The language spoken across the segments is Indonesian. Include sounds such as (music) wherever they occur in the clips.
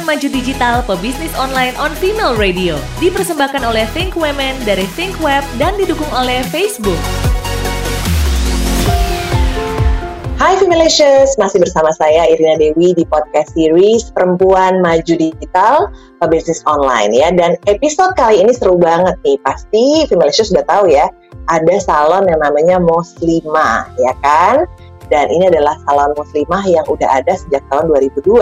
Perempuan Maju Digital Pebisnis Online on Female Radio. Dipersembahkan oleh Think Women dari Think Web dan didukung oleh Facebook. Hai Femalicious, masih bersama saya Irina Dewi di podcast series Perempuan Maju Digital Pebisnis Online ya. Dan episode kali ini seru banget nih, pasti Femalicious sudah tahu ya, ada salon yang namanya Muslimah ya kan? Dan ini adalah salon Muslimah yang udah ada sejak tahun 2002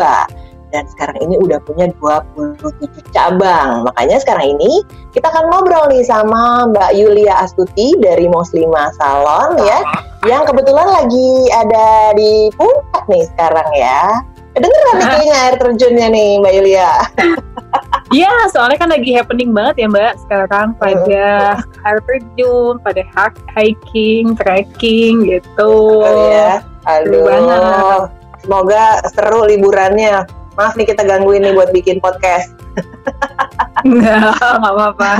dan sekarang ini udah punya 27 cabang. Makanya sekarang ini kita akan ngobrol nih sama Mbak Yulia Astuti dari Muslimah Salon ya, yang kebetulan lagi ada di puncak nih sekarang ya. Dengeran nih kayaknya air terjunnya nih Mbak Yulia. Iya, soalnya kan lagi happening banget ya Mbak sekarang pada air terjun, pada hiking, trekking gitu. Oh ya, aduh. Semoga seru liburannya maaf nih kita gangguin nih buat bikin podcast. Enggak, nggak apa-apa.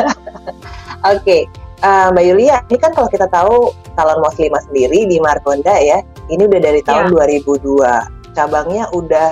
Oke, okay. uh, Mbak Yulia, ini kan kalau kita tahu salon muslimah sendiri di Margonda ya, ini udah dari tahun yeah. 2002. Cabangnya udah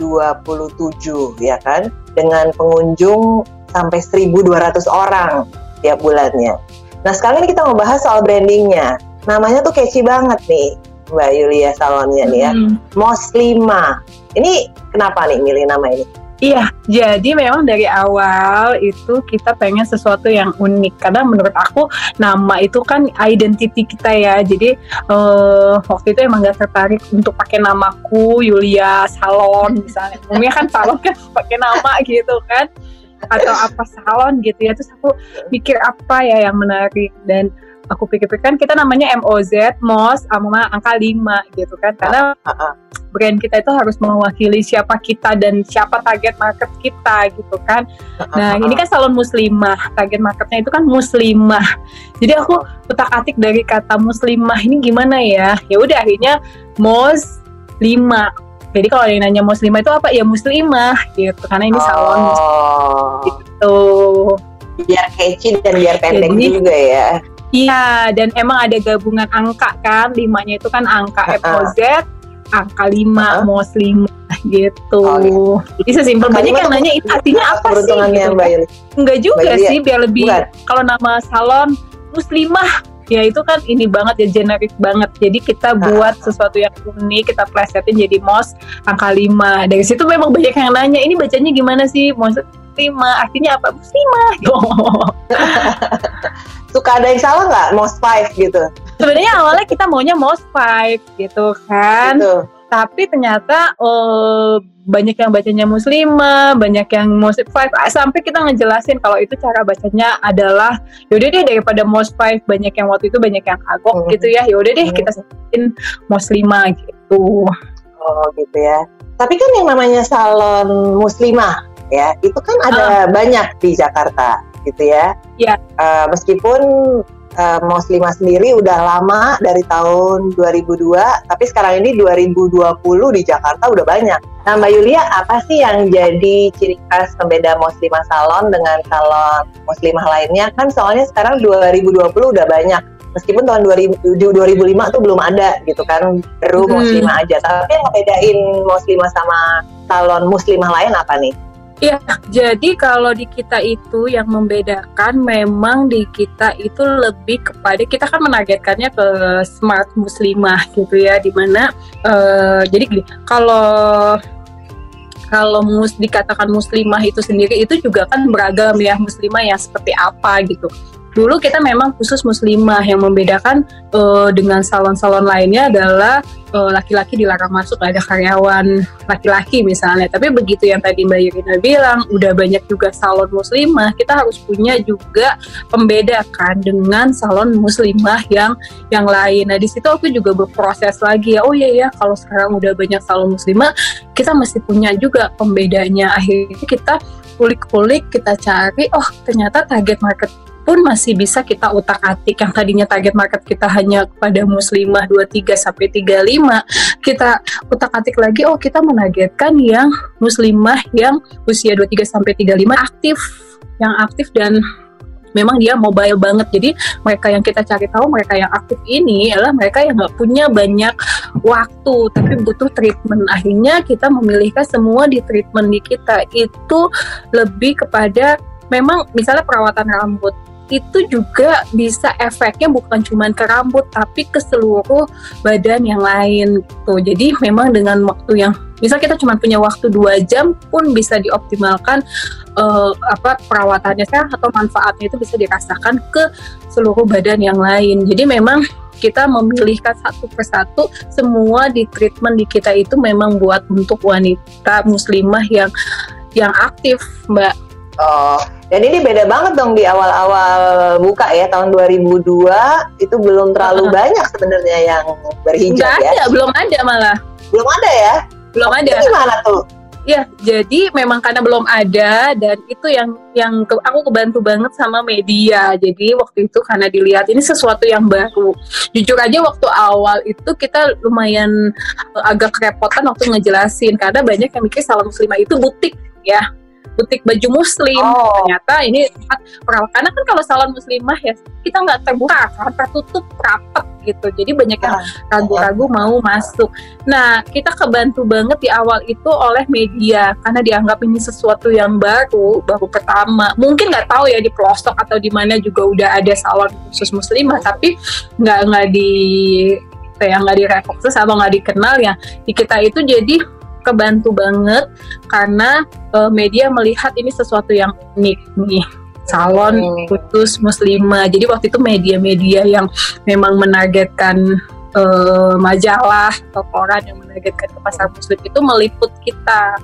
27 ya kan, dengan pengunjung sampai 1.200 orang tiap bulannya. Nah sekarang ini kita mau bahas soal brandingnya. Namanya tuh catchy banget nih, Mbak Yulia salonnya nih ya. Hmm. Moslima. Ini kenapa nih milih nama ini? Iya, jadi memang dari awal itu kita pengen sesuatu yang unik karena menurut aku nama itu kan identity kita ya. Jadi uh, waktu itu emang gak tertarik untuk pakai namaku Yulia Salon misalnya. Umumnya kan salon kan (laughs) pakai nama gitu kan atau apa salon gitu ya. Terus aku mikir apa ya yang menarik dan aku pikir-pikir kan kita namanya MOZ, MOS sama angka 5 gitu kan. Karena uh, uh, uh brand kita itu harus mewakili siapa kita dan siapa target market kita gitu kan. Nah ini kan salon muslimah, target marketnya itu kan muslimah. Jadi aku utak atik dari kata muslimah ini gimana ya? Ya udah akhirnya mos lima. Jadi kalau yang nanya muslimah itu apa? Ya muslimah gitu karena ini salon oh. gitu. Biar catchy dan biar pendek Jadi, juga ya. Iya, dan emang ada gabungan angka kan, limanya itu kan angka FOZ, angka lima, uh -huh. mos lima gitu. Oh, gitu. Jadi sesimpel banyak yang nanya itu artinya apa sih? Gitu. Kan? Enggak juga Mbak sih, biar lebih kalau nama salon muslimah ya itu kan ini banget ya generik banget. Jadi kita buat sesuatu yang unik, kita plesetin jadi mos angka lima. Dari situ memang banyak yang nanya, ini bacanya gimana sih? Mos lima artinya apa? Muslimah. (laughs) (laughs) Suka ada yang salah nggak? Mos five gitu sebenarnya awalnya kita maunya most five gitu kan gitu. tapi ternyata uh, banyak yang bacanya muslimah, banyak yang most five sampai kita ngejelasin kalau itu cara bacanya adalah yaudah deh daripada most five banyak yang waktu itu banyak yang kagok hmm. gitu ya yaudah deh hmm. kita sebutin muslimah gitu oh gitu ya tapi kan yang namanya salon muslimah ya itu kan ada uh. banyak di Jakarta gitu ya. Iya. Uh, meskipun uh, Moslima sendiri udah lama dari tahun 2002, tapi sekarang ini 2020 di Jakarta udah banyak. Nah Mbak Yulia, apa sih yang jadi ciri khas pembeda Moslima Salon dengan salon Muslimah lainnya? Kan soalnya sekarang 2020 udah banyak. Meskipun tahun 2000, 2005 tuh belum ada gitu kan, baru hmm. Muslimah aja. Tapi yang ngebedain Muslimah sama salon Muslimah lain apa nih? Iya, jadi kalau di kita itu yang membedakan memang di kita itu lebih kepada kita kan menargetkannya ke smart muslimah gitu ya, di mana uh, jadi gini, kalau kalau mus dikatakan muslimah itu sendiri itu juga kan beragam ya muslimah yang seperti apa gitu dulu kita memang khusus muslimah. Yang membedakan uh, dengan salon-salon lainnya adalah eh, laki-laki dilarang masuk ada karyawan laki-laki misalnya. Tapi begitu yang tadi Mbak Irina bilang udah banyak juga salon muslimah kita harus punya juga pembedakan dengan salon muslimah yang yang lain. Nah di situ aku juga berproses lagi ya oh iya ya kalau sekarang udah banyak salon muslimah kita mesti punya juga pembedanya. Akhirnya kita kulik-kulik kita cari oh ternyata target market pun masih bisa kita utak-atik yang tadinya target market kita hanya pada muslimah 23 sampai 35 kita utak-atik lagi oh kita menargetkan yang muslimah yang usia 23 sampai 35 aktif yang aktif dan memang dia mobile banget. Jadi mereka yang kita cari tahu, mereka yang aktif ini adalah mereka yang nggak punya banyak waktu, tapi butuh treatment. Akhirnya kita memilihkan semua di treatment di kita itu lebih kepada memang misalnya perawatan rambut itu juga bisa efeknya bukan cuma ke rambut tapi ke seluruh badan yang lain gitu. Jadi memang dengan waktu yang misal kita cuma punya waktu dua jam pun bisa dioptimalkan uh, apa perawatannya kan atau manfaatnya itu bisa dirasakan ke seluruh badan yang lain. Jadi memang kita memilihkan satu persatu semua di treatment di kita itu memang buat untuk wanita muslimah yang yang aktif, Mbak. Oh, dan ini beda banget dong di awal-awal buka ya tahun 2002 itu belum terlalu uh banyak sebenarnya yang berhijab Nggak ya. ada, belum ada malah. Belum ada ya? Belum oh, ada. Gimana tuh? Ya, jadi memang karena belum ada dan itu yang yang ke, aku kebantu banget sama media. Jadi waktu itu karena dilihat ini sesuatu yang baru. Jujur aja waktu awal itu kita lumayan uh, agak kerepotan waktu ngejelasin karena banyak yang mikir salam muslimah itu butik ya butik baju muslim. Oh. ternyata ini perawat. Karena kan kalau salon muslimah ya kita nggak terbuka kan tertutup rapat gitu. Jadi banyak yang ah. ragu-ragu mau masuk. Nah kita kebantu banget di awal itu oleh media karena dianggap ini sesuatu yang baru baru pertama. Mungkin nggak tahu ya di pelosok atau di mana juga udah ada salon khusus muslimah tapi nggak nggak di kayak nggak direkognize atau nggak dikenal ya. Di kita itu jadi kebantu banget karena uh, media melihat ini sesuatu yang unik nih salon khusus muslimah. Jadi waktu itu media-media yang memang menargetkan uh, majalah atau koran yang menargetkan ke pasar muslim itu meliput kita.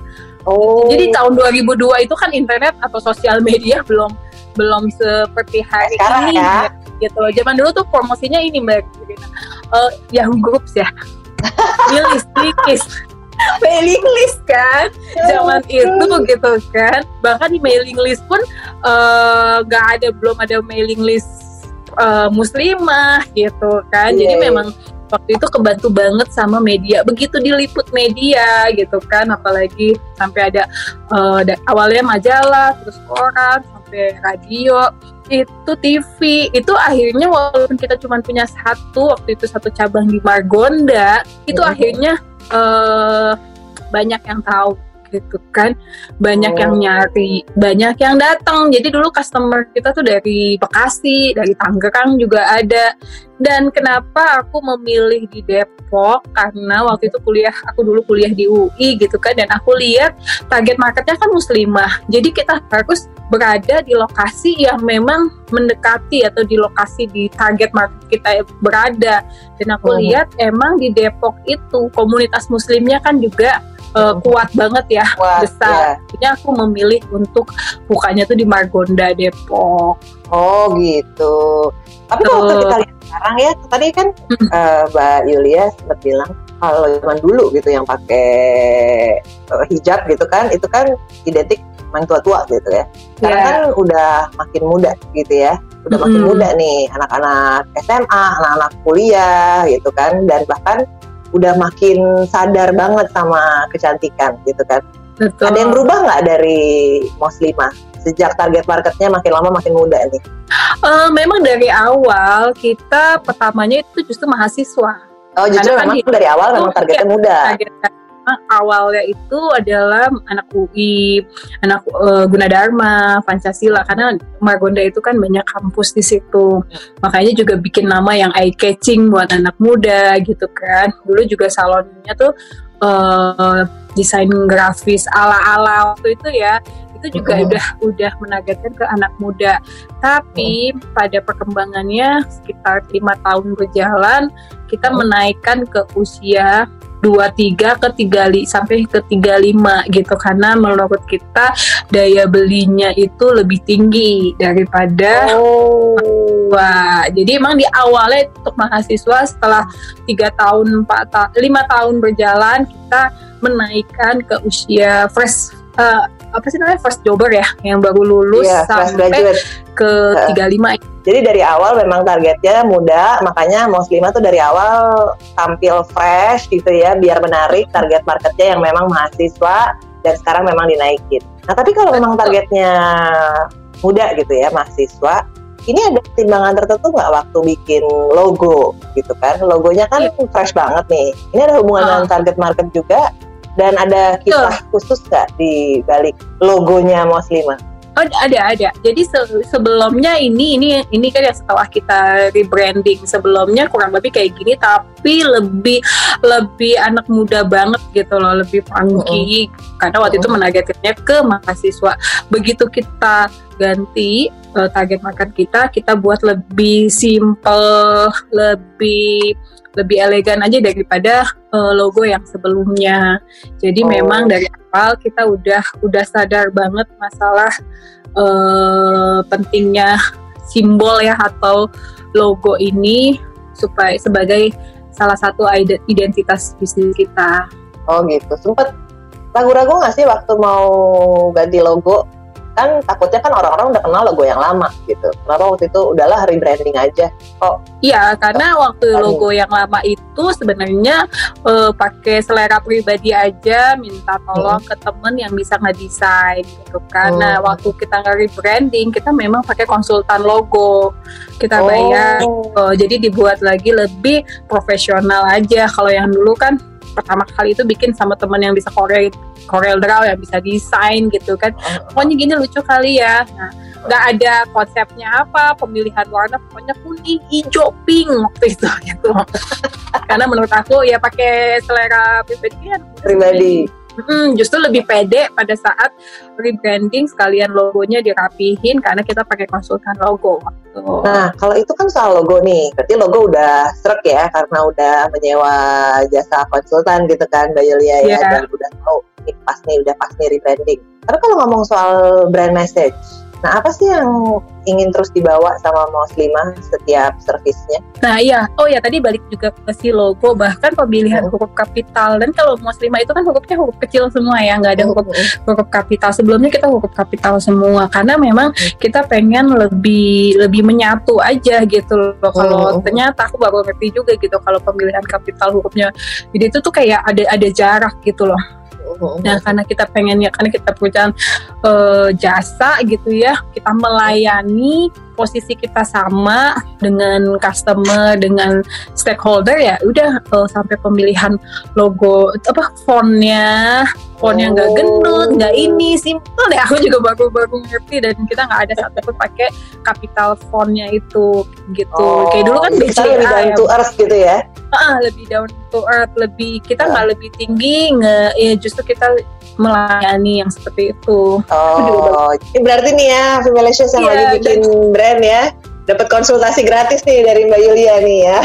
Oh. Jadi tahun 2002 itu kan internet atau sosial media (laughs) belum belum seperti hari Sekarang ini ya. gitu loh. Zaman dulu tuh promosinya ini mbak uh, Yahoo Groups ya. (laughs) Milis, mailing list kan zaman itu gitu kan bahkan di mailing list pun eh, nggak uh, ada belum ada mailing list uh, muslimah gitu kan yeah. jadi iya. memang waktu itu kebantu banget sama media begitu diliput media gitu kan apalagi sampai ada uh, awalnya majalah terus koran sampai radio itu TV itu akhirnya walaupun kita cuma punya satu waktu itu satu cabang di Margonda itu oh. akhirnya uh, banyak yang tahu gitu kan. Banyak oh. yang nyari banyak yang datang. Jadi dulu customer kita tuh dari Bekasi dari Tangerang juga ada. Dan kenapa aku memilih di Depok? Karena waktu itu kuliah aku dulu kuliah di UI gitu kan. Dan aku lihat target marketnya kan muslimah. Jadi kita harus berada di lokasi yang memang mendekati atau di lokasi di target market kita berada dan aku oh. lihat emang di Depok itu komunitas muslimnya kan juga uh, kuat banget ya Wah, besar. Yeah. Jadi aku memilih untuk bukanya tuh di Margonda Depok. Oh gitu. Tapi kalau kita lihat sekarang ya, tadi kan uh, Mbak Yulia sempat bilang kalau zaman dulu gitu yang pakai uh, hijab gitu kan, itu kan identik main tua-tua gitu ya. Sekarang yeah. kan udah makin muda gitu ya, udah mm. makin muda nih anak-anak SMA, anak-anak kuliah gitu kan, dan bahkan udah makin sadar banget sama kecantikan gitu kan. Betul. Ada yang berubah nggak dari muslimah sejak target marketnya makin lama makin muda nih? Uh, memang dari awal kita pertamanya itu justru mahasiswa. Oh justru Karena memang kan dari awal memang targetnya ya, muda. Target awalnya itu adalah anak UI, anak uh, Gunadarma, Pancasila karena Margonda itu kan banyak kampus di situ. Makanya juga bikin nama yang eye catching buat anak muda gitu kan. Dulu juga salonnya tuh uh, desain grafis ala-ala waktu itu ya itu juga udah udah menargetkan ke anak muda. Tapi oh. pada perkembangannya sekitar lima tahun berjalan, kita menaikkan ke usia dua tiga ke tiga li, sampai ke tiga lima gitu karena menurut kita daya belinya itu lebih tinggi daripada oh. wah jadi emang di awalnya untuk mahasiswa setelah tiga tahun empat ta lima tahun berjalan kita menaikkan ke usia fresh uh, apa sih namanya first jobber ya yang baru lulus yeah, sampai ke tiga lima jadi dari awal memang targetnya muda, makanya Muslimah tuh dari awal tampil fresh gitu ya, biar menarik target marketnya yang memang mahasiswa dan sekarang memang dinaikin. Nah tapi kalau memang targetnya muda gitu ya, mahasiswa, ini ada pertimbangan tertentu nggak waktu bikin logo gitu kan? Logonya kan Iya. fresh banget nih. Ini ada hubungan Ah. dengan target market juga dan ada kisah khusus nggak di balik logonya Moslima? Oh, ada ada. Jadi se- sebelumnya ini ini ini kan ya setelah kita rebranding sebelumnya kurang lebih kayak gini tapi lebih lebih anak muda banget gitu loh, lebih funky karena waktu itu menargetkannya ke mahasiswa. Begitu kita ganti eh, target market kita, kita buat lebih simple, lebih lebih elegan aja daripada eh, logo yang sebelumnya. Jadi Oh. memang dari awal kita udah udah sadar banget masalah eh, pentingnya simbol ya atau logo ini supaya sebagai salah satu ide- identitas bisnis kita. Oh gitu. Sempet ragu-ragu nggak sih waktu mau ganti logo? Kan takutnya kan orang-orang udah kenal logo yang lama gitu. Kenapa waktu itu udahlah rebranding aja? Iya, karena waktu Aduh. logo yang lama itu sebenarnya eh, pakai selera pribadi aja, minta tolong ke temen yang bisa ngedesain gitu. Nah, Hmm. waktu kita nge-rebranding, kita memang pakai konsultan logo. Kita bayar Oh. Uh, jadi dibuat lagi lebih profesional aja. Kalau yang dulu kan pertama kali itu bikin sama teman yang bisa Corel Corel Draw yang bisa desain gitu kan. Pokoknya gini lucu kali ya. Nah, nggak ada konsepnya apa, pemilihan warna pokoknya kuning, hijau, pink waktu itu gitu. (laughs) Karena menurut aku ya pakai selera pribadi kan pribadi. Mm, justru lebih pede pada saat rebranding sekalian logonya dirapihin karena kita pakai konsultan logo. Gitu. Nah, kalau itu kan soal logo nih, berarti logo udah serak ya karena udah menyewa jasa konsultan gitu kan, Mbak Yulia ya, Iya. dan udah tahu ini pas nih, udah pas nih rebranding. Tapi kalau ngomong soal brand message, nah apa sih yang ingin terus dibawa sama Moslima setiap servisnya? Nah iya, oh ya tadi balik juga ke si logo, bahkan pemilihan Hmm. huruf kapital dan kalau muslimah itu kan hurufnya huruf kecil semua ya, nggak ada huruf huruf kapital. Sebelumnya kita huruf kapital semua karena memang kita pengen lebih lebih menyatu aja gitu loh. Kalau Hmm. ternyata aku baru ngerti juga gitu kalau pemilihan kapital hurufnya, jadi itu tuh kayak ada ada jarak gitu loh. Nah, karena kita pengennya karena kita perusahaan eh, jasa gitu ya, kita melayani posisi kita sama dengan customer, dengan stakeholder ya, udah eh, sampai pemilihan logo apa fontnya, fontnya nggak Oh. gendut, nggak ini, simple deh. Aku juga baru-baru ngerti dan kita nggak ada (laughs) satupun pakai capital fontnya itu gitu. Oh, Kayak dulu kan jadi kita lebih BCA down ya, to earth gitu ya? ah, lebih down to earth, lebih kita nggak lebih tinggi, nggak ya justru kita melayani yang seperti itu. Oh, berarti nih ya, Femalicious yang Iya, lagi bikin brand ya, dapat konsultasi gratis nih dari Mbak Yulia nih ya.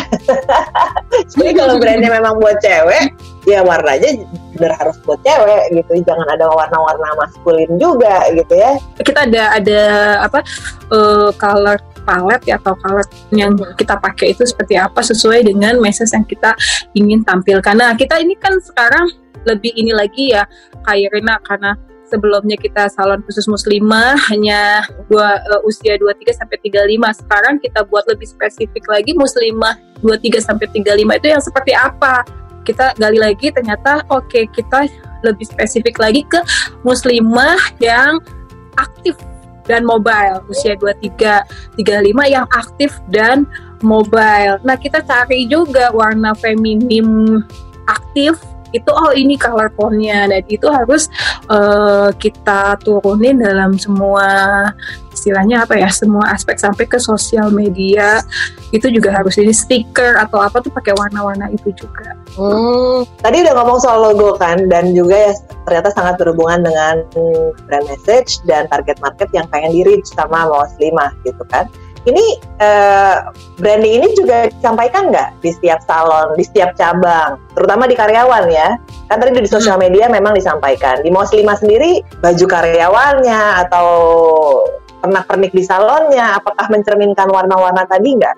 (laughs) Jadi kalau brandnya memang buat cewek, ya warnanya bener harus buat cewek gitu, jangan ada warna-warna maskulin juga gitu ya. Kita ada ada apa eh, color palette ya atau color yang kita pakai itu seperti apa sesuai dengan message yang kita ingin tampilkan. Nah, kita ini kan sekarang lebih ini lagi ya kayak Rina karena sebelumnya kita salon khusus muslimah hanya dua eh, usia 23 sampai 35. Sekarang kita buat lebih spesifik lagi muslimah 23 sampai 35 itu yang seperti apa? Kita gali lagi ternyata oke kita lebih spesifik lagi ke muslimah yang aktif dan mobile usia 23 35 yang aktif dan mobile. Nah, kita cari juga warna feminim aktif itu oh ini color tone-nya dan itu harus eh, kita turunin dalam semua istilahnya apa ya semua aspek sampai ke sosial media itu juga harus ini stiker atau apa tuh pakai warna-warna itu juga. Hmm, tadi udah ngomong soal logo kan, dan juga ya ternyata sangat berhubungan dengan brand message dan target market yang pengen di reach sama Muslimah gitu kan. Ini eh, branding ini juga disampaikan nggak di setiap salon, di setiap cabang, terutama di karyawan ya. Kan tadi di sosial media memang disampaikan. Di Muslimah sendiri baju karyawannya atau pernak-pernik di salonnya, apakah mencerminkan warna-warna tadi nggak?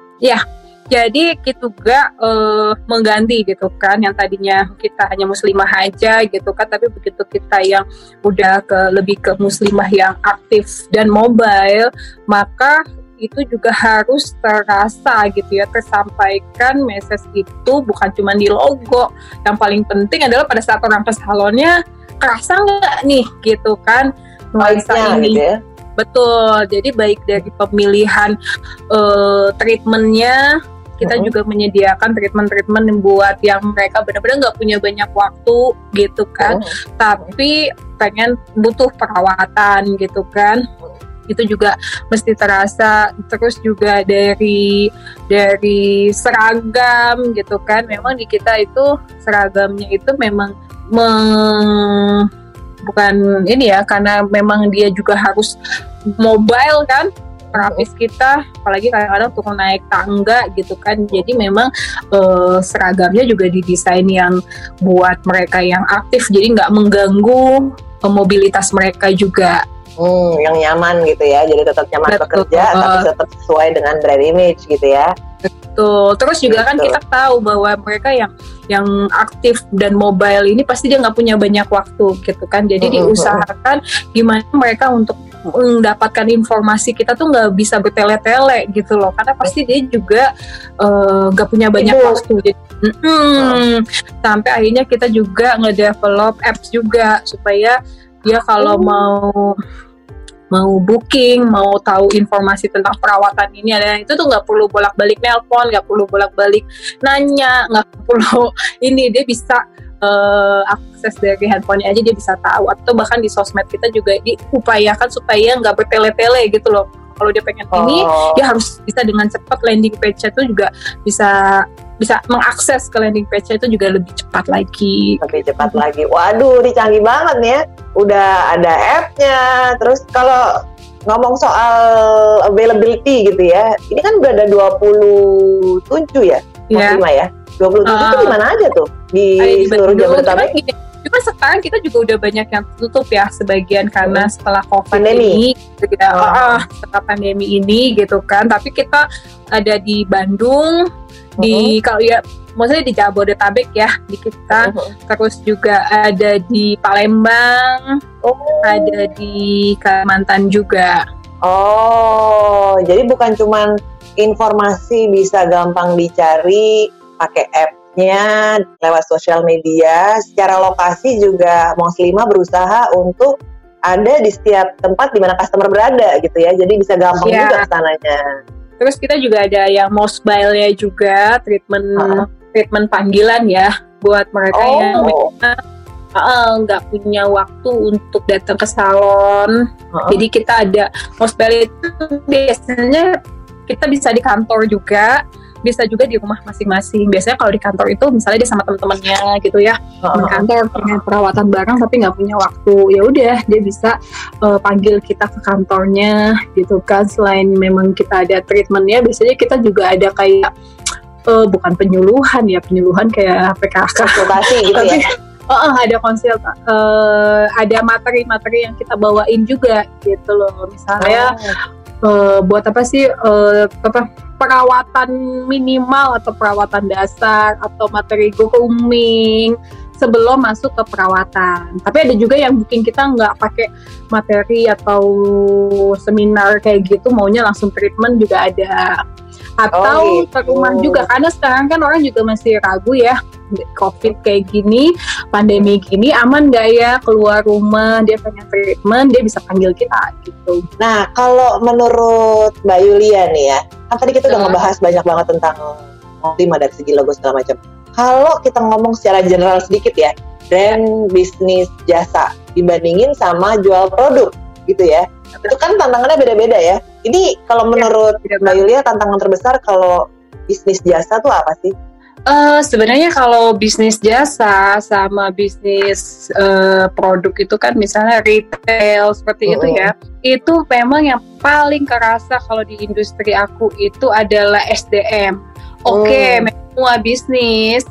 Jadi kita juga eh, mengganti gitu kan yang tadinya kita hanya muslimah aja gitu kan tapi begitu kita yang udah ke lebih ke muslimah yang aktif dan mobile maka itu juga harus terasa gitu ya tersampaikan message itu bukan cuma di logo yang paling penting adalah pada saat orang ke salonnya kerasa nggak nih gitu kan nuansa ini gitu ya. Betul. Jadi baik dari pemilihan uh, treatmentnya kita uh -huh. juga menyediakan treatment-treatment buat yang mereka benar-benar nggak punya banyak waktu gitu kan, uh -huh. tapi pengen butuh perawatan gitu kan. Itu juga mesti terasa. Terus juga dari dari seragam gitu kan. Memang di kita itu seragamnya itu memang meng bukan ini ya karena memang dia juga harus mobile kan terapis kita. Apalagi kadang-kadang turun naik tangga gitu kan. Jadi memang uh, seragamnya juga didesain yang buat mereka yang aktif. Jadi nggak mengganggu uh, mobilitas mereka juga Hmm, yang nyaman gitu ya, jadi tetap nyaman Betul. bekerja, uh, tapi tetap sesuai dengan brand image gitu ya. Betul. Terus juga kan kita tahu bahwa mereka yang yang aktif dan mobile ini pasti dia nggak punya banyak waktu gitu kan. Jadi uh, diusahakan gimana mereka untuk mendapatkan informasi kita tuh nggak bisa bertele-tele gitu loh karena pasti dia juga eh, nggak uh, punya banyak Ibu. waktu jadi hmm, sampai akhirnya kita juga ngedevelop apps juga supaya dia kalau oh. mau mau booking, mau tahu informasi tentang perawatan ini ada itu tuh nggak perlu bolak-balik nelpon, nggak perlu bolak-balik nanya, nggak (laughs) perlu ini. Dia bisa uh, akses dari handphonenya aja dia bisa tahu. Atau bahkan di sosmed kita juga diupayakan supaya nggak bertele-tele gitu loh kalau dia pengen oh. ini dia harus bisa dengan cepat landing page itu juga bisa bisa mengakses ke landing page itu juga lebih cepat lagi. Lebih cepat hmm. lagi. Waduh ini canggih banget nih ya. Udah ada app-nya. Terus kalau ngomong soal availability gitu ya ini kan udah ada 27 ya yeah. ya? 27 uh, itu di mana aja tuh? Di, di seluruh Jabodetabek cuma sekarang kita juga udah banyak yang tutup ya sebagian karena hmm. setelah covid pandemi. ini gitu ya oh. uh, setelah pandemi ini gitu kan tapi kita ada di Bandung uh-huh. di kalau ya maksudnya di Jabodetabek ya di kita uh-huh. terus juga ada di Palembang oh. ada di Kalimantan juga oh jadi bukan cuman informasi bisa gampang dicari pakai app nya lewat sosial media. Secara lokasi juga Moslima berusaha untuk ada di setiap tempat di mana customer berada gitu ya. Jadi bisa gampang yeah. juga ke sananya. Terus kita juga ada yang mobile-nya juga treatment uh-huh. treatment panggilan ya buat mereka oh. yang nggak uh, punya waktu untuk datang ke salon. Uh-huh. Jadi kita ada mobile itu biasanya kita bisa di kantor juga bisa juga di rumah masing-masing. Biasanya kalau di kantor itu misalnya dia sama teman-temannya gitu ya, uh di kantor pengen perawatan bareng tapi nggak punya waktu, ya udah dia bisa uh, panggil kita ke kantornya gitu kan. Selain memang kita ada treatmentnya, biasanya kita juga ada kayak uh, bukan penyuluhan ya, penyuluhan kayak PKK. Konsultasi gitu ya. Oh, ada konsil, uh, ada materi-materi yang kita bawain juga gitu loh. Misalnya oh. uh, buat apa sih uh, apa perawatan minimal atau perawatan dasar atau materi grooming sebelum masuk ke perawatan. Tapi ada juga yang bikin kita nggak pakai materi atau seminar kayak gitu, maunya langsung treatment juga ada atau oh, gitu. ke rumah juga karena sekarang kan orang juga masih ragu ya covid kayak gini pandemi gini aman gak ya keluar rumah? Dia pengen treatment dia bisa panggil kita gitu. Nah kalau menurut Mbak Yulia nih ya kan tadi kita udah ngebahas banyak banget tentang lima dari segi logo segala macam. Kalau kita ngomong secara general sedikit ya brand bisnis jasa dibandingin sama jual produk gitu ya itu kan tantangannya beda-beda ya. Ini kalau iya, menurut ya, Mbak Yulia tantangan terbesar kalau bisnis jasa tuh apa sih? Uh, sebenarnya kalau bisnis jasa sama bisnis uh, produk itu kan misalnya retail seperti uh itu ya, itu memang yang paling kerasa kalau di industri aku itu adalah SDM. Oke, okay, uh. semua bisnis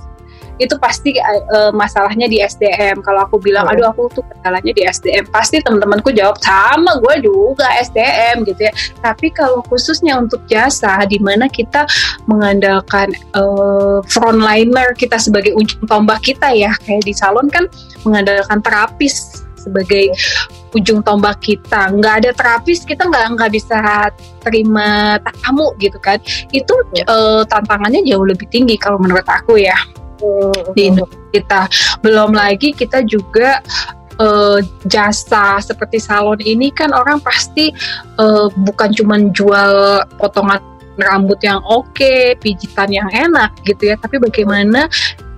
itu pasti uh, masalahnya di SDM. Kalau aku bilang, aduh aku tuh kendalanya di SDM, pasti teman-temanku jawab sama gue juga SDM gitu ya. Tapi kalau khususnya untuk jasa, di mana kita mengandalkan uh, frontliner kita sebagai ujung tombak kita ya, kayak di salon kan mengandalkan terapis sebagai ujung tombak kita. Nggak ada terapis kita nggak nggak bisa terima tamu gitu kan. Itu uh, tantangannya jauh lebih tinggi kalau menurut aku ya di Indonesia kita. Belum lagi kita juga uh, jasa seperti salon ini kan orang pasti uh, bukan cuma jual potongan rambut yang oke, okay, pijitan yang enak gitu ya, tapi bagaimana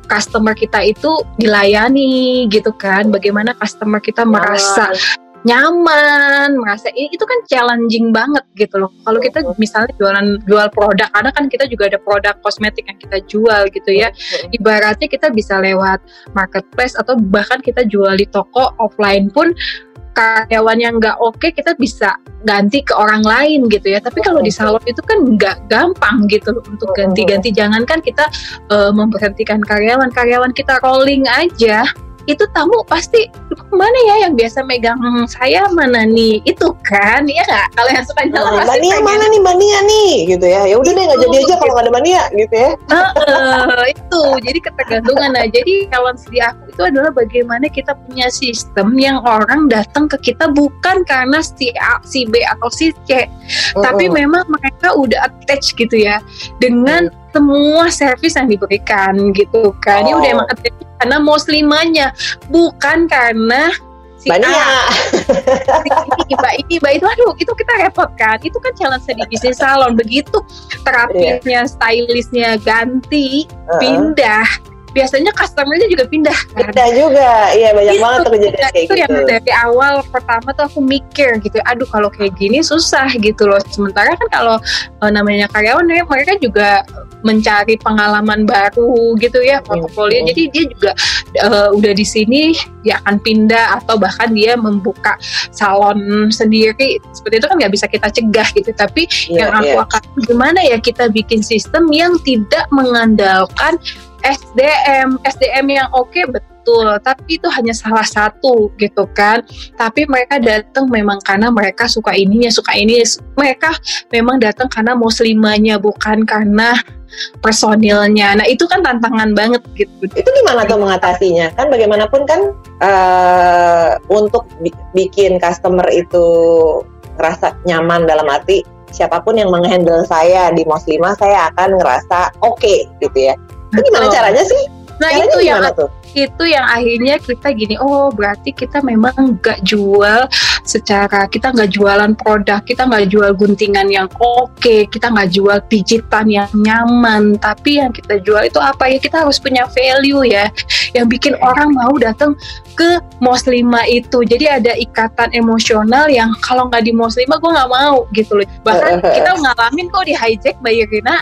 customer kita itu dilayani gitu kan, bagaimana customer kita merasa nyaman, merasa ini itu kan challenging banget gitu loh. Kalau kita misalnya jualan jual produk, karena kan kita juga ada produk kosmetik yang kita jual gitu ya. Ibaratnya kita bisa lewat marketplace atau bahkan kita jual di toko offline pun karyawan yang nggak oke okay, kita bisa ganti ke orang lain gitu ya. Tapi kalau di salon itu kan nggak gampang gitu loh. Untuk ganti-ganti jangankan kita uh, memberhentikan karyawan karyawan kita rolling aja itu tamu pasti mana ya yang biasa megang saya mana nih? Itu kan ya nggak? Kalau yang suka jalan oh, pasti Mania mana nih Mania nih? Gitu ya. Ya udah deh nggak jadi aja kalau nggak ada Mania gitu ya. Uh, uh, itu. Jadi ketergantungan nah jadi kawan sedia aku itu adalah bagaimana kita punya sistem yang orang datang ke kita bukan karena si A si B atau si C. Uh, uh. tapi memang mereka udah attach gitu ya dengan uh semua servis yang diberikan gitu kan. Oh. Ini udah emang karena muslimanya bukan karena si Bania. A. ini, mbak ini, mbak itu, aduh, itu kita repot kan. Itu kan challenge di bisnis salon. Begitu terapisnya, yeah. stylistnya ganti, uh -uh. pindah biasanya customernya juga pindah. Kan? pindah juga. Iya banyak itu, banget tuh kejadian kayak itu gitu. yang dari awal pertama tuh aku mikir gitu aduh kalau kayak gini susah gitu loh. Sementara kan kalau uh, namanya karyawan ya mereka juga mencari pengalaman baru gitu ya portofolio. hmm. jadi dia juga uh, udah di sini dia akan pindah atau bahkan dia membuka salon sendiri. Seperti itu kan nggak bisa kita cegah gitu. Tapi yeah, yang aku yeah. akan gimana ya kita bikin sistem yang tidak mengandalkan SDM SDM yang oke okay, betul. Tapi itu hanya salah satu gitu kan. Tapi mereka datang memang karena mereka suka ininya suka ini. Mereka memang datang karena muslimanya bukan karena personilnya. Nah itu kan tantangan banget gitu. Itu gimana tuh mengatasinya? Kan bagaimanapun kan uh, untuk bikin customer itu ngerasa nyaman dalam arti siapa pun yang menghandle saya di Moslima saya akan ngerasa oke okay, gitu ya itu gimana caranya sih? Nah caranya itu yang tuh? itu yang akhirnya kita gini oh berarti kita memang nggak jual secara kita nggak jualan produk kita nggak jual guntingan yang oke okay, kita nggak jual pijitan yang nyaman. Tapi yang kita jual itu apa ya? Kita harus punya value ya. Yang bikin orang mau datang ke Moslima itu. Jadi ada ikatan emosional yang kalau nggak di Moslima gue nggak mau gitu loh. Bahkan (laughs) kita ngalamin kok di hijack Mbak Irina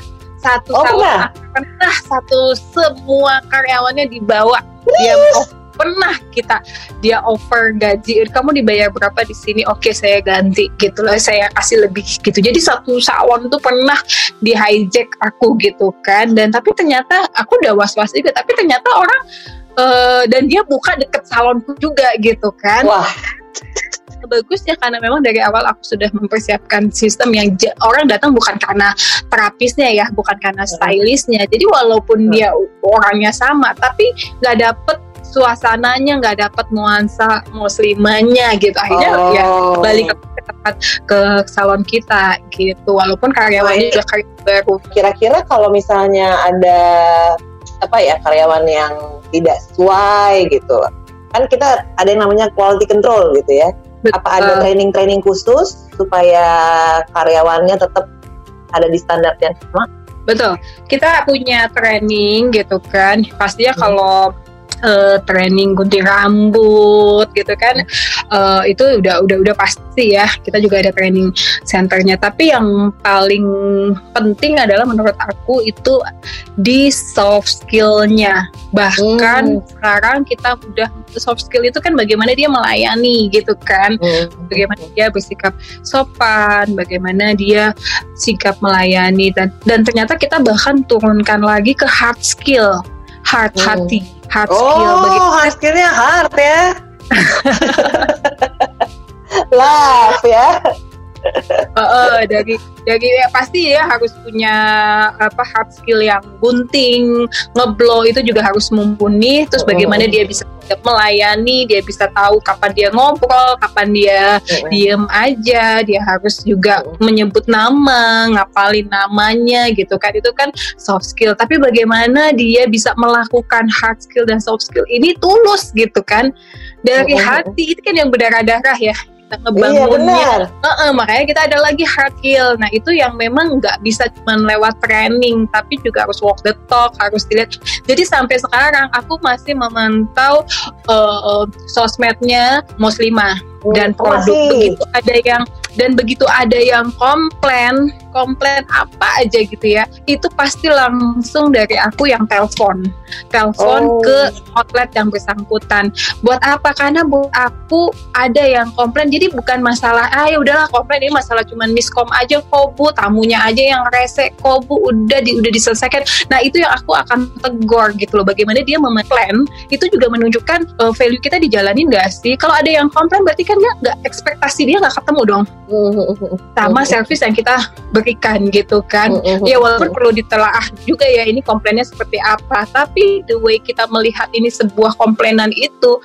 satu oh, pernah? pernah satu semua karyawannya dibawa. Dia oh, pernah kita dia over gaji kamu dibayar berapa di sini? Oke saya ganti gitu loh. Saya kasih lebih gitu. Jadi satu salon tuh pernah di hijack aku gitu kan. Dan tapi ternyata aku udah was was juga tapi ternyata orang uh, dan dia buka deket salonku juga gitu kan. Wah bagus ya karena memang dari awal aku sudah mempersiapkan sistem yang orang datang bukan karena terapisnya ya, bukan karena stylistnya. Jadi walaupun dia orangnya sama, tapi nggak dapet suasananya nggak dapat nuansa muslimanya gitu akhirnya ya oh. ya balik ke tempat ke salon kita gitu walaupun karyawannya juga karyawan baru kira-kira kalau misalnya ada apa ya karyawan yang tidak sesuai gitu kan kita ada yang namanya quality control gitu ya. Apa ada training-training khusus supaya karyawannya tetap ada di standar yang sama? Betul. Kita punya training gitu kan. Pastinya hmm. kalau uh, training gunting rambut gitu kan uh, itu udah udah udah pasti ya kita juga ada training centernya tapi yang paling penting adalah menurut aku itu di soft skillnya bahkan hmm. sekarang kita udah soft skill itu kan bagaimana dia melayani gitu kan hmm. bagaimana dia bersikap sopan bagaimana dia sikap melayani dan dan ternyata kita bahkan turunkan lagi ke hard skill hard hmm. hati hard oh, skill oh hard skillnya hard ya (laughs) love ya uh, uh, dari dari ya, pasti ya harus punya apa hard skill yang gunting ngeblow itu juga harus mumpuni. Terus bagaimana dia bisa melayani dia bisa tahu kapan dia ngobrol kapan dia diem aja. Dia harus juga menyebut nama ngapalin namanya gitu kan. Itu kan soft skill. Tapi bagaimana dia bisa melakukan hard skill dan soft skill ini tulus gitu kan. Dari hati itu kan yang berdarah-darah ya kita ngebangunnya. Iya, uh -uh, makanya kita ada lagi hard skill. Nah itu yang memang nggak bisa cuma lewat training, tapi juga harus walk the talk, harus dilihat. Jadi sampai sekarang aku masih memantau uh, sosmednya Muslimah dan oh, produk masih. begitu ada yang dan begitu ada yang komplain komplain apa aja gitu ya itu pasti langsung dari aku yang telepon. Telepon oh. ke outlet yang bersangkutan. Buat apa? Karena buat aku ada yang komplain. Jadi bukan masalah ah ya udahlah komplain. Ini masalah cuman miskom aja kok bu tamunya aja yang rese kok bu udah di, udah diselesaikan. Nah itu yang aku akan tegur gitu loh. Bagaimana dia memplan itu juga menunjukkan uh, value kita dijalanin gak sih? Kalau ada yang komplain berarti kan dia nggak ekspektasi dia nggak ketemu dong. Sama service yang kita berikan gitu kan. Ya walaupun perlu ditelaah juga ya ini komplainnya seperti apa. Tapi the way kita melihat ini sebuah komplainan itu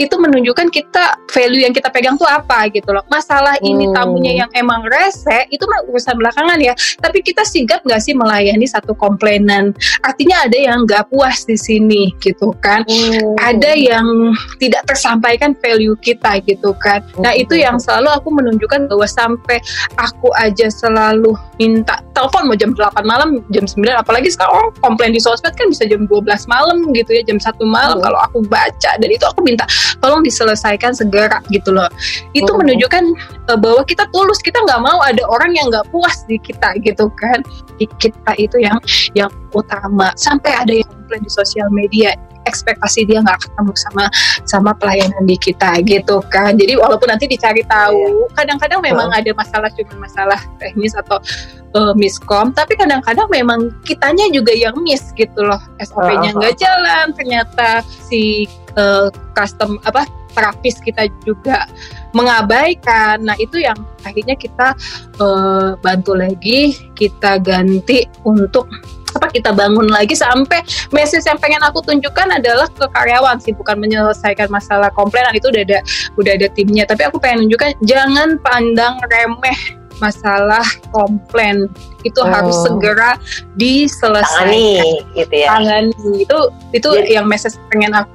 itu menunjukkan kita value yang kita pegang tuh apa gitu loh. Masalah ini tamunya yang emang rese itu mah urusan belakangan ya. Tapi kita sigap nggak sih melayani satu komplainan? Artinya ada yang nggak puas di sini gitu kan. Ada yang tidak tersampaikan value kita gitu kan. Nah itu yang selalu aku menunjukkan bahwa sampai aku aja selalu minta telepon mau jam 8 malam, jam 9 apalagi sekarang orang komplain di sosmed kan bisa jam 12 malam gitu ya, jam satu malam hmm. kalau aku baca dan itu aku minta tolong diselesaikan segera gitu loh. Itu hmm. menunjukkan uh, bahwa kita tulus, kita nggak mau ada orang yang nggak puas di kita gitu kan. Di kita itu yang yang utama. Sampai ada yang komplain di sosial media ekspektasi dia nggak ketemu sama sama pelayanan di kita gitu kan. Jadi walaupun nanti dicari tahu iya. kadang-kadang memang ada masalah cuma masalah teknis atau uh, miskom. Tapi kadang-kadang memang kitanya juga yang miss gitu loh. SOP-nya nggak jalan ternyata si uh, custom apa terapis kita juga mengabaikan. Nah, itu yang akhirnya kita uh, bantu lagi, kita ganti untuk apa kita bangun lagi sampai message yang pengen aku tunjukkan adalah ke karyawan sih bukan menyelesaikan masalah komplainan itu udah ada udah ada timnya tapi aku pengen tunjukkan jangan pandang remeh masalah komplain itu hmm. harus segera diselesaikan. Tangani, gitu ya. Tangani itu itu Jadi, yang message pengen aku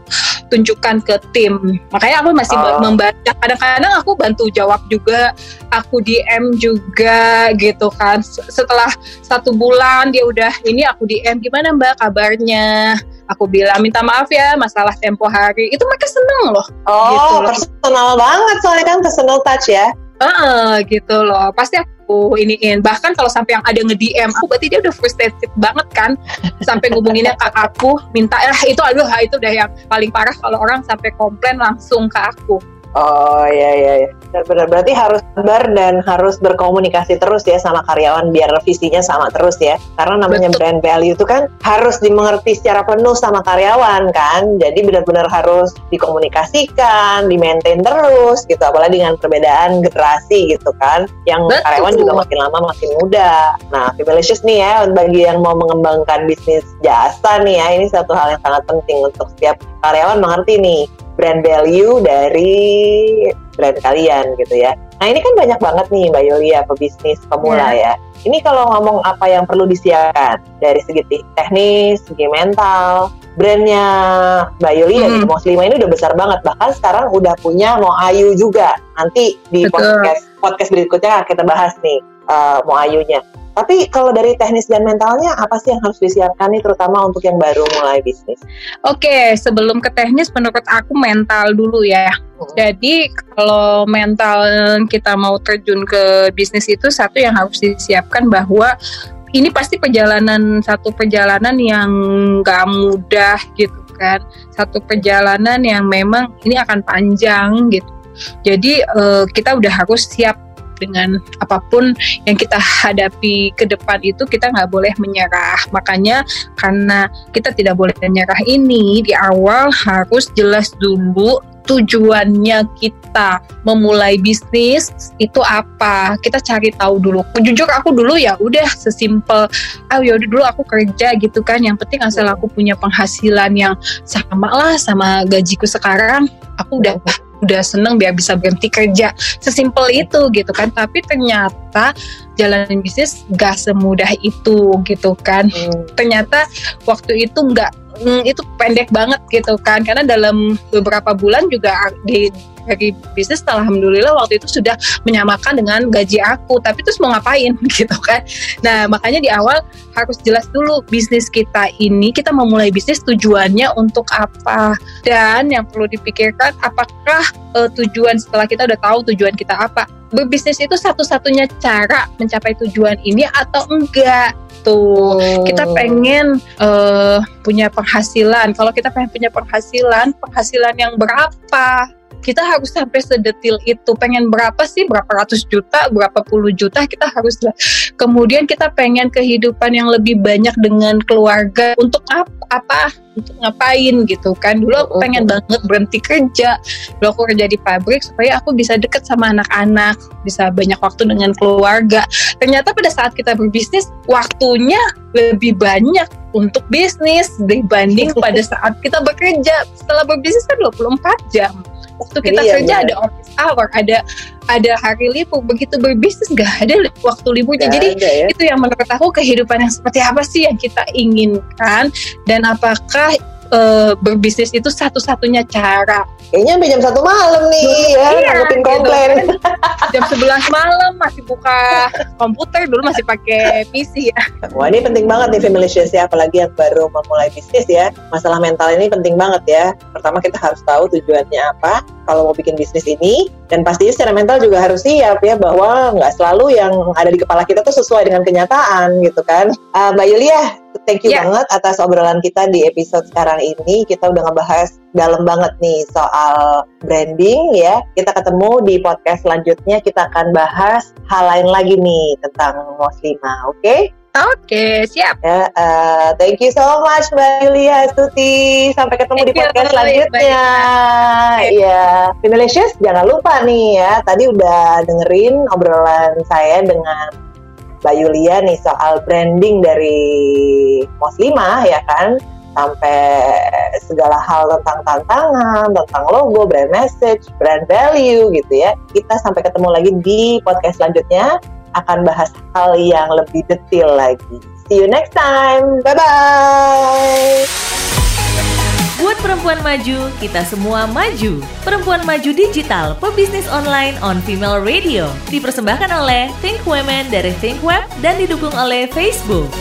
tunjukkan ke tim. Makanya aku masih oh. membaca. Kadang-kadang aku bantu jawab juga, aku DM juga gitu kan. Setelah satu bulan dia udah ini aku DM gimana Mbak kabarnya? Aku bilang minta maaf ya masalah tempo hari. Itu mereka seneng loh. Oh, gitu loh. personal banget soalnya kan personal touch ya. Uh, gitu loh. Pasti aku iniin. Bahkan kalau sampai yang ada nge-DM aku berarti dia udah frustrated banget kan. Sampai ngubunginnya ke aku minta eh itu aduh itu udah yang paling parah kalau orang sampai komplain langsung ke aku. Oh iya iya iya. Benar berarti harus sabar dan harus berkomunikasi terus ya sama karyawan biar visinya sama terus ya. Karena namanya Betul. brand value itu kan harus dimengerti secara penuh sama karyawan kan. Jadi benar-benar harus dikomunikasikan, di-maintain terus gitu. Apalagi dengan perbedaan generasi gitu kan. Yang Betul. karyawan juga makin lama makin muda. Nah, Femalicious nih ya bagi yang mau mengembangkan bisnis jasa nih ya, ini satu hal yang sangat penting untuk setiap karyawan mengerti nih brand value dari brand kalian gitu ya. Nah ini kan banyak banget nih Mbak Yulia pebisnis pemula yeah. ya. Ini kalau ngomong apa yang perlu disiapkan dari segi teknis, segi mental, brandnya Mbak Yulia hmm. di Moslima ini udah besar banget. Bahkan sekarang udah punya Mo Ayu juga. Nanti di Betul. podcast podcast berikutnya kita bahas nih uh, Mo Ayunya. Tapi kalau dari teknis dan mentalnya apa sih yang harus disiapkan nih terutama untuk yang baru mulai bisnis? Oke, sebelum ke teknis menurut aku mental dulu ya. Hmm. Jadi kalau mental kita mau terjun ke bisnis itu satu yang harus disiapkan bahwa ini pasti perjalanan satu perjalanan yang gak mudah gitu kan. Satu perjalanan yang memang ini akan panjang gitu. Jadi uh, kita udah harus siap dengan apa pun yang kita hadapi ke depan itu kita nggak boleh menyerah. Makanya karena kita tidak boleh menyerah ini di awal harus jelas dulu tujuannya kita memulai bisnis itu apa. Kita cari tahu dulu. Jujur aku dulu ya udah sesimpel ah ya dulu aku kerja gitu kan. Yang penting asal aku punya penghasilan yang sama lah sama gajiku sekarang aku udah udah seneng biar bisa berhenti kerja. Sesimpel itu gitu kan. Tapi ternyata jalanin bisnis gak semudah itu gitu kan. Hmm. ternyata waktu itu nggak mm, itu pendek banget gitu kan. Karena dalam beberapa bulan juga di dari bisnis alhamdulillah waktu itu sudah menyamakan dengan gaji aku. Tapi terus mau ngapain? (laughs) Gitu kan. Nah makanya di awal harus jelas dulu bisnis kita ini kita memulai bisnis tujuannya untuk apa? Dan yang perlu dipikirkan apakah uh, tujuan setelah kita udah tahu tujuan kita apa? Berbisnis itu satu-satunya cara mencapai tujuan ini atau enggak? Tuh oh. kita pengen uh, punya penghasilan. Kalau kita pengen punya penghasilan penghasilan yang berapa kita harus sampai sedetil itu. Pengen berapa sih? Berapa ratus juta? Berapa puluh juta? Kita harus kemudian kita pengen kehidupan yang lebih banyak dengan keluarga. Untuk apa, apa? Untuk ngapain gitu kan? Dulu aku pengen banget berhenti kerja. Dulu aku kerja di pabrik supaya aku bisa deket sama anak-anak. Bisa banyak waktu dengan keluarga. Ternyata pada saat kita berbisnis waktunya lebih banyak untuk bisnis dibanding pada saat kita bekerja. Setelah berbisnis kan 24 jam waktu kita iya, kerja iya. ada office hour ada ada hari libur begitu berbisnis gak ada waktu liburnya gak jadi ada, ya? itu yang menurut aku kehidupan yang seperti apa sih yang kita inginkan dan apakah uh, berbisnis itu satu-satunya cara. Kayaknya sampai jam satu malam nih Duh, ya, iya, nanggepin gitu komplain. Gitu. jam sebelas malam masih buka komputer, dulu masih pakai PC ya. Wah ini penting banget nih Femalicious ya, apalagi yang baru memulai bisnis ya. Masalah mental ini penting banget ya. Pertama kita harus tahu tujuannya apa, kalau mau bikin bisnis ini, dan pastinya secara mental juga harus siap ya, bahwa nggak selalu yang ada di kepala kita tuh sesuai dengan kenyataan gitu kan. Uh, Mbak Yulia, thank you yeah. banget atas obrolan kita di episode sekarang ini. Kita udah ngebahas dalam banget nih soal branding ya. Kita ketemu di podcast selanjutnya. Kita akan bahas hal lain lagi nih tentang Moslima, oke? Okay? Oke, okay, siap. Ya, uh, thank you so much Mbak Yulia Stuti. Sampai ketemu thank di podcast you, selanjutnya. Iya, Finalicious jangan lupa nih ya. Tadi udah dengerin obrolan saya dengan Mbak Yulia nih soal branding dari Moslima ya kan sampai segala hal tentang tantangan, tentang logo, brand message, brand value gitu ya. Kita sampai ketemu lagi di podcast selanjutnya akan bahas hal yang lebih detail lagi. See you next time. Bye bye. Buat perempuan maju, kita semua maju. Perempuan Maju Digital, pebisnis online on Female Radio. Dipersembahkan oleh Think Women dari Think Web dan didukung oleh Facebook.